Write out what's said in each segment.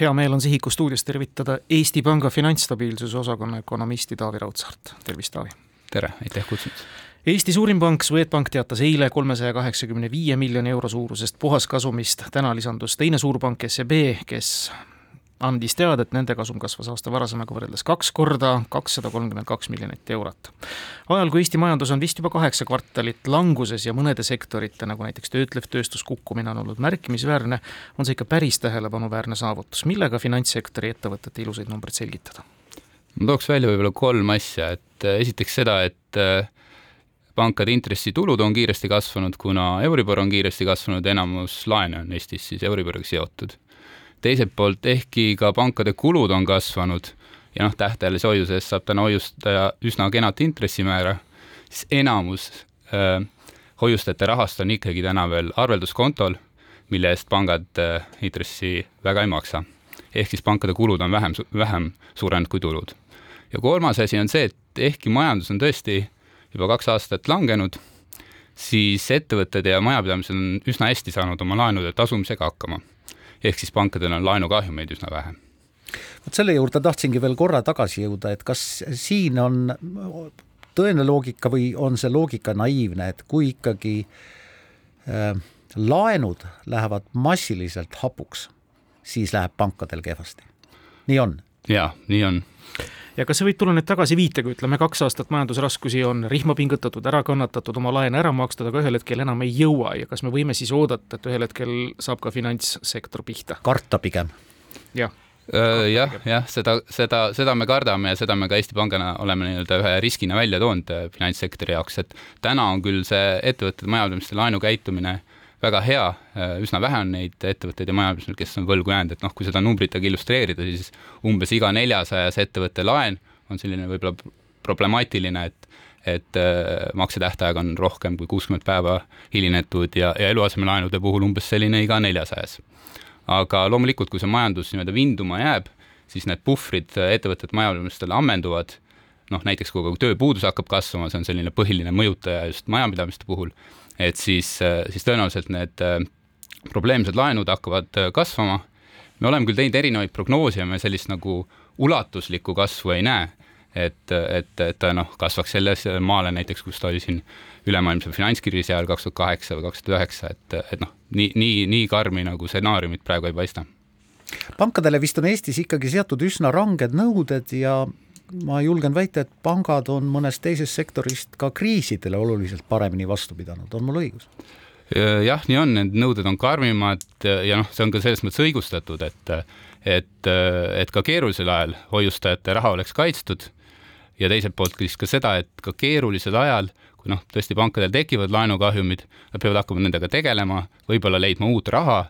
hea meel on Sihiku stuudios tervitada Eesti Panga finantsstabiilsuse osakonna ökonomisti Taavi Raudsaart, tervist Taavi! tere, aitäh kutsumast! Eesti suurim pank Swedbank teatas eile kolmesaja kaheksakümne viie miljoni euro suurusest puhaskasumist, täna lisandus teine suurpank SEB, kes andis teada, et nende kasum kasvas aasta varasemaga võrreldes kaks korda, kakssada kolmkümmend kaks miljonit eurot. ajal, kui Eesti majandus on vist juba kaheksa kvartalit languses ja mõnede sektorite, nagu näiteks töötlev tööstus kukkumine on olnud märkimisväärne, on see ikka päris tähelepanuväärne saavutus, millega finantssektori ettevõtete ilusaid numbreid selgitada? ma tooks välja võib-olla kolm asja, et äh, esiteks seda, et äh, pankade intressitulud on kiiresti kasvanud, kuna Euribor on kiiresti kasvanud, enamus laene on Eestis siis Euriboriga seotud teiselt poolt, ehkki ka pankade kulud on kasvanud ja noh, tähtajalise hoiuse eest saab täna hoiustaja üsna kenat intressimäära, siis enamus äh, hoiustajate rahast on ikkagi täna veel arvelduskontol, mille eest pangad äh, intressi väga ei maksa. ehk siis pankade kulud on vähem, vähem suurenenud kui tulud. ja kolmas asi on see, et ehkki majandus on tõesti juba kaks aastat langenud, siis ettevõtted ja majapidamised on üsna hästi saanud oma laenude tasumisega hakkama ehk siis pankadel on laenukahjumeid üsna vähe vot selle juurde tahtsingi veel korra tagasi jõuda, et kas siin on tõene loogika või on see loogika naiivne, et kui ikkagi äh, laenud lähevad massiliselt hapuks, siis läheb pankadel kehvasti. nii on? jaa, nii on ja kas sa võid tulla nüüd tagasi viitega, ütleme kaks aastat majandusraskusi on rihma pingutatud, ära kannatatud, oma laene ära makstud, aga ühel hetkel enam ei jõua ja kas me võime siis oodata, et ühel hetkel saab ka finantssektor pihta? karta pigem. jah jah, jah, seda, seda, seda me kardame ja seda me ka Eesti Pangana oleme nii-öelda ühe riskina välja toonud äh, finantssektori jaoks, et täna on küll see ettevõtete majapidamiste laenukäitumine väga hea, äh, üsna vähe on neid ettevõtteid ja majapidamisi, kes on võlgu jäänud, et noh, kui seda numbritega illustreerida, siis umbes iga neljasajas ettevõtte laen on selline võib-olla problemaatiline, et et äh, maksetähtaeg on rohkem kui kuuskümmend päeva hilinetud ja, ja eluasemelaenude puhul umbes selline iga neljasajas. aga loomulikult, kui see majandus nii-öelda vinduma jääb, siis need puhvrid ettevõtete majapidamistele ammenduvad, noh näiteks kui tööpuudus hakkab kasvama, see on selline põhiline mõjutaja just majapidamiste puhul et siis, siis tõenäoliselt need äh, probleemsed laenud hakkavad äh, kasvama. me oleme küll teinud erinevaid prognoose ja me sellist nagu ulatuslikku kasvu ei näe, et, et, et ta noh, kasvaks selles maale näiteks, kus ta oli siin ülemaailmse finantskriisi ajal kaks tuhat kaheksa või kaks tuhat üheksa, et, et noh, nii, nii, nii karmi nagu stsenaariumit praegu ei paista pankadele vist on Eestis ikkagi seatud üsna ranged nõuded ja ma julgen väita, et pangad on mõnest teisest sektorist ka kriisidele oluliselt paremini vastu pidanud, on mul õigus? jah, nii on, need nõuded on karmimad ja noh, see on ka selles mõttes õigustatud, et et, et ka keerulisel ajal hoiustajate raha oleks kaitstud ja teiselt poolt siis ka seda, et ka keerulisel ajal, kui noh, tõesti pankadel tekivad laenukahjumid, nad peavad hakkama nendega tegelema, võib-olla leidma uut raha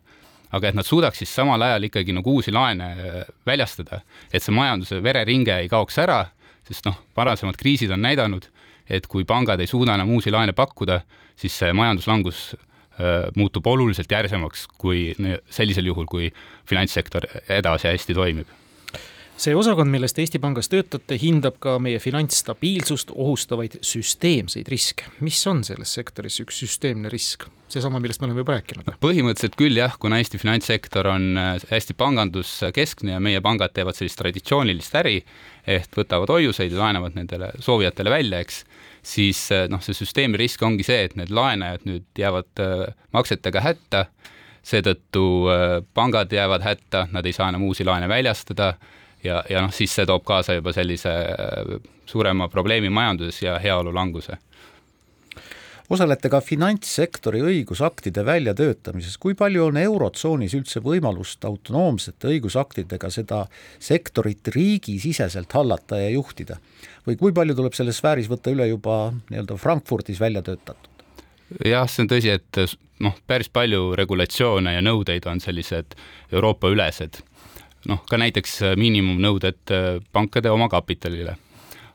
aga et nad suudaks siis samal ajal ikkagi nagu uusi laene äh, väljastada, et see majanduse vereringe ei kaoks ära, sest noh, varasemad kriisid on näidanud, et kui pangad ei suuda enam uusi laene pakkuda, siis see majanduslangus äh, muutub oluliselt järsemaks kui sellisel juhul, kui finantssektor edasi hästi toimib see osakond, millest Eesti Pangas töötate, hindab ka meie finantsstabiilsust ohustavaid süsteemseid riske. mis on selles sektoris üks süsteemne risk? seesama, millest me oleme juba rääkinud. põhimõtteliselt küll jah, kuna Eesti finantssektor on äh, hästi panganduskeskne ja meie pangad teevad sellist traditsioonilist äri, ehk võtavad hoiuseid ja laenavad nendele soovijatele välja, eks, siis äh, noh, see süsteemi risk ongi see, et need laenajad nüüd jäävad äh, maksetega hätta, seetõttu pangad jäävad hätta, nad ei saa enam uusi laene väljastada ja, ja noh, siis see toob kaasa juba sellise suurema probleemi majanduses ja heaolu languse osalete ka finantssektori õigusaktide väljatöötamises, kui palju on Eurotsoonis üldse võimalust autonoomsete õigusaktidega seda sektorit riigisiseselt hallata ja juhtida? või kui palju tuleb selles sfääris võtta üle juba nii-öelda Frankfurdis välja töötatud? jah, see on tõsi, et noh, päris palju regulatsioone ja nõudeid on sellised Euroopa-ülesed. Noh, ka näiteks miinimumnõuded pankade omakapitalile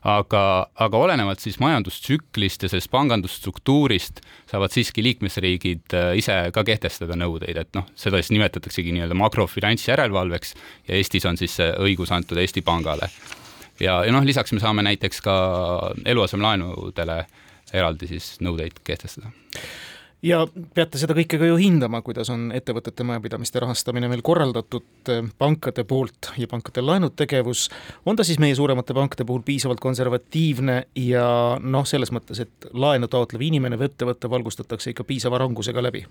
aga, aga olenevalt siis majandustsüklist ja sellest pangandusstruktuurist saavad siiski liikmesriigid äh, ise ka kehtestada nõudeid, et noh, seda siis nimetataksegi nii-öelda makrofinantsjärelevalveks ja Eestis on siis see õigus antud Eesti Pangale. ja, ja noh, lisaks me saame näiteks ka eluasemelaenudele eraldi siis nõudeid kehtestada ja peate seda kõike ka ju hindama, kuidas on ettevõtete majapidamiste rahastamine meil korraldatud eh, pankade poolt ja pankade laenutegevus, on ta siis meie suuremate pankade puhul piisavalt konservatiivne ja noh, selles mõttes, et laenu taotlev inimene või ettevõte valgustatakse ikka piisava rangusega läbi?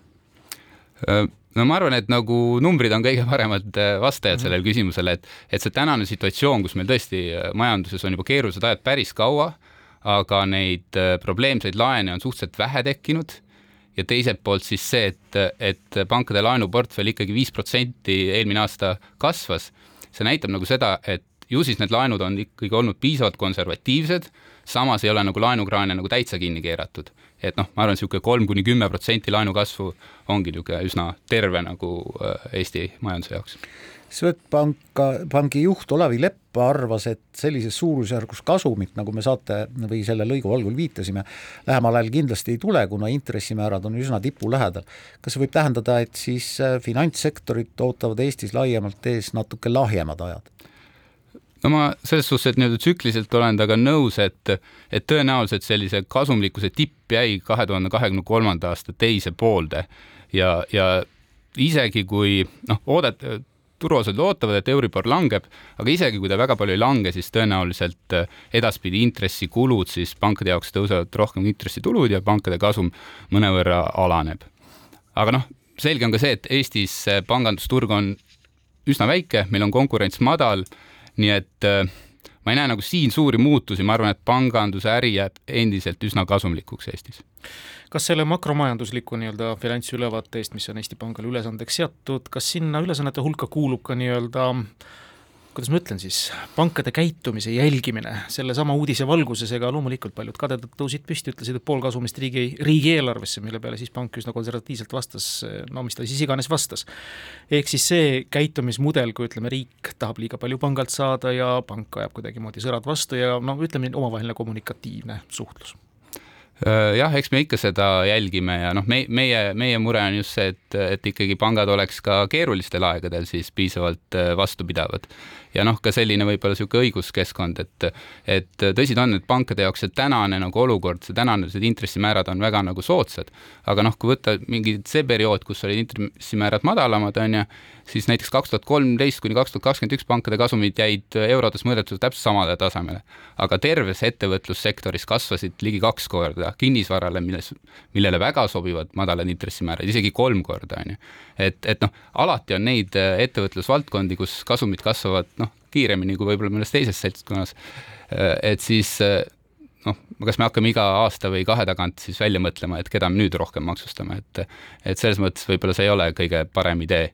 no ma arvan, et nagu numbrid on kõige paremad äh, vastajad sellele küsimusele, et, et see tänane situatsioon, kus meil tõesti äh, majanduses on juba keerulised ajad päris kaua, aga neid probleemseid laene on suhteliselt vähe tekkinud ja teiselt poolt siis see, et, et pankade laenuportfell ikkagi viis protsenti eelmine aasta kasvas, see näitab nagu seda, et ju siis need laenud on ikkagi olnud piisavalt konservatiivsed, samas ei ole nagu laenukraane nagu täitsa kinni keeratud. et noh, ma arvan, niisugune kolm kuni kümme protsenti laenukasvu ongi niisugune üsna terve nagu äh, Eesti majanduse jaoks Swedbanka, pangi juht Olavi Lepp arvas, et sellises suurusjärgus kasumit, nagu me saate või selle lõigu algul viitasime, lähemal ajal kindlasti ei tule, kuna intressimäärad on üsna tipu lähedal. kas see võib tähendada, et siis äh, finantssektorit ootavad Eestis laiemalt ees natuke lahjemad ajad? no ma selles suhtes, et nii-öelda tsükliliselt olen temaga nõus, et, et tõenäoliselt sellise kasumlikkuse tipp jäi kahe tuhande kahekümne kolmanda aasta teise poolde ja, ja isegi kui noh, oodet-, turuosalised ootavad, et Euribor langeb, aga isegi kui ta väga palju ei lange, siis tõenäoliselt äh, edaspidi intressikulud siis pankade jaoks tõusevad rohkem intressitulud ja pankade kasum mõnevõrra alaneb. aga noh, selge on ka see, et Eestis pangandusturg on üsna väike, meil on konkurents madal, nii et äh, ma ei näe nagu siin suuri muutusi, ma arvan, et panganduse äri jääb endiselt üsna kasumlikuks Eestis. Kas selle makromajandusliku nii-öelda finantsülevaate eest, mis on Eesti Pangale ülesandeks seatud, kas sinna ülesannete hulka kuulub ka nii-öelda kuidas ma ütlen siis, pankade käitumise jälgimine, sellesama uudise valguses, ega loomulikult paljud kadedad tõusid püsti, ütlesid, et pool kasumist riigi, riigieelarvesse, mille peale siis pank üsna konservatiivselt vastas, no mis ta siis iganes vastas. ehk siis see käitumismudel, kui ütleme, riik tahab liiga palju pangalt saada ja pank ajab kuidagimoodi sõrad vastu ja noh, ütleme omavaheline kommunikatiivne suhtlus Äh, jah, eks me ikka seda jälgime ja noh, me, meie, meie mure on just see, et, et ikkagi pangad oleks ka keerulistel aegadel siis piisavalt äh, vastupidavad. Ja noh, ka selline võib-olla niisugune õiguskeskkond, et, et tõsi ta on, et pankade jaoks see tänane nagu olukord, see tänased intressimäärad on väga nagu soodsad, aga noh, kui võtta mingi see periood, kus olid intressimäärad madalamad, on ju, siis näiteks kaks tuhat kolmteist kuni kaks tuhat kakskümmend üks pankade kasumid jäid eurodes mõõdetud täpselt samale tasemele. aga terves ettevõtlussektoris kasvasid ligi kaks korda, kinnisvarale, milles, millele väga sobivad madalad intressimäärad, isegi kolm korda, on ju. et, et noh, alati on neid äh, ettevõtlusvaldkondi, kus kasumid kasvavad noh, kiiremini kui võib-olla mõnes teises seltskonnas, äh, et siis äh, noh, kas me hakkame iga aasta või kahe tagant siis välja mõtlema, et keda me nüüd rohkem maksustame, et et selles mõttes võib-olla see ei ole kõige parem idee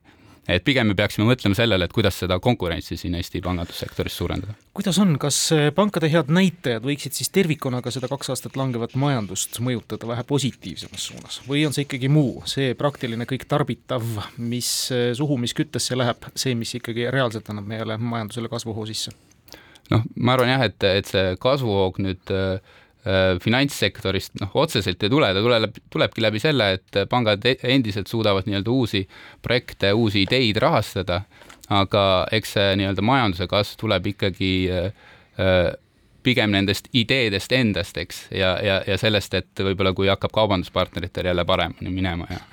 et pigem me peaksime mõtlema sellele, et kuidas seda konkurentsi siin Eesti pangandussektoris suurendada. kuidas on, kas eh, pankade head näitajad võiksid siis tervikuna ka seda kaks aastat langevat majandust mõjutada vähe positiivsemas suunas või on see ikkagi muu, see praktiline kõik tarbitav, mis eh, suhu, mis küttesse läheb, see, mis ikkagi reaalselt annab meile majandusele kasvuhoo sisse? noh, ma arvan jah, et, et see kasvuhoog nüüd äh, Äh, finantssektorist noh, otseselt ei tule, ta tuleb, tulebki läbi selle, et pangad e-, endiselt suudavad nii-öelda uusi projekte, uusi ideid rahastada, aga eks see nii-öelda majanduse kasv tuleb ikkagi äh, äh, pigem nendest ideedest endast, eks, ja, ja, ja sellest, et võib-olla kui hakkab kaubanduspartneritel jälle paremini minema ja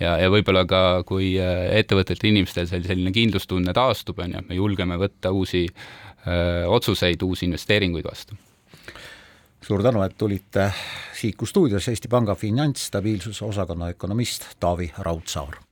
ja, ja võib-olla ka, kui ettevõtetel, inimestel selline kindlustunne taastub, on ju, et me julgeme võtta uusi öö, otsuseid, uusi investeeringuid vastu suur tänu, et tulite Siiku stuudios, Eesti Panga finantsstabiilsuse osakonna ökonomist Taavi Raudsaar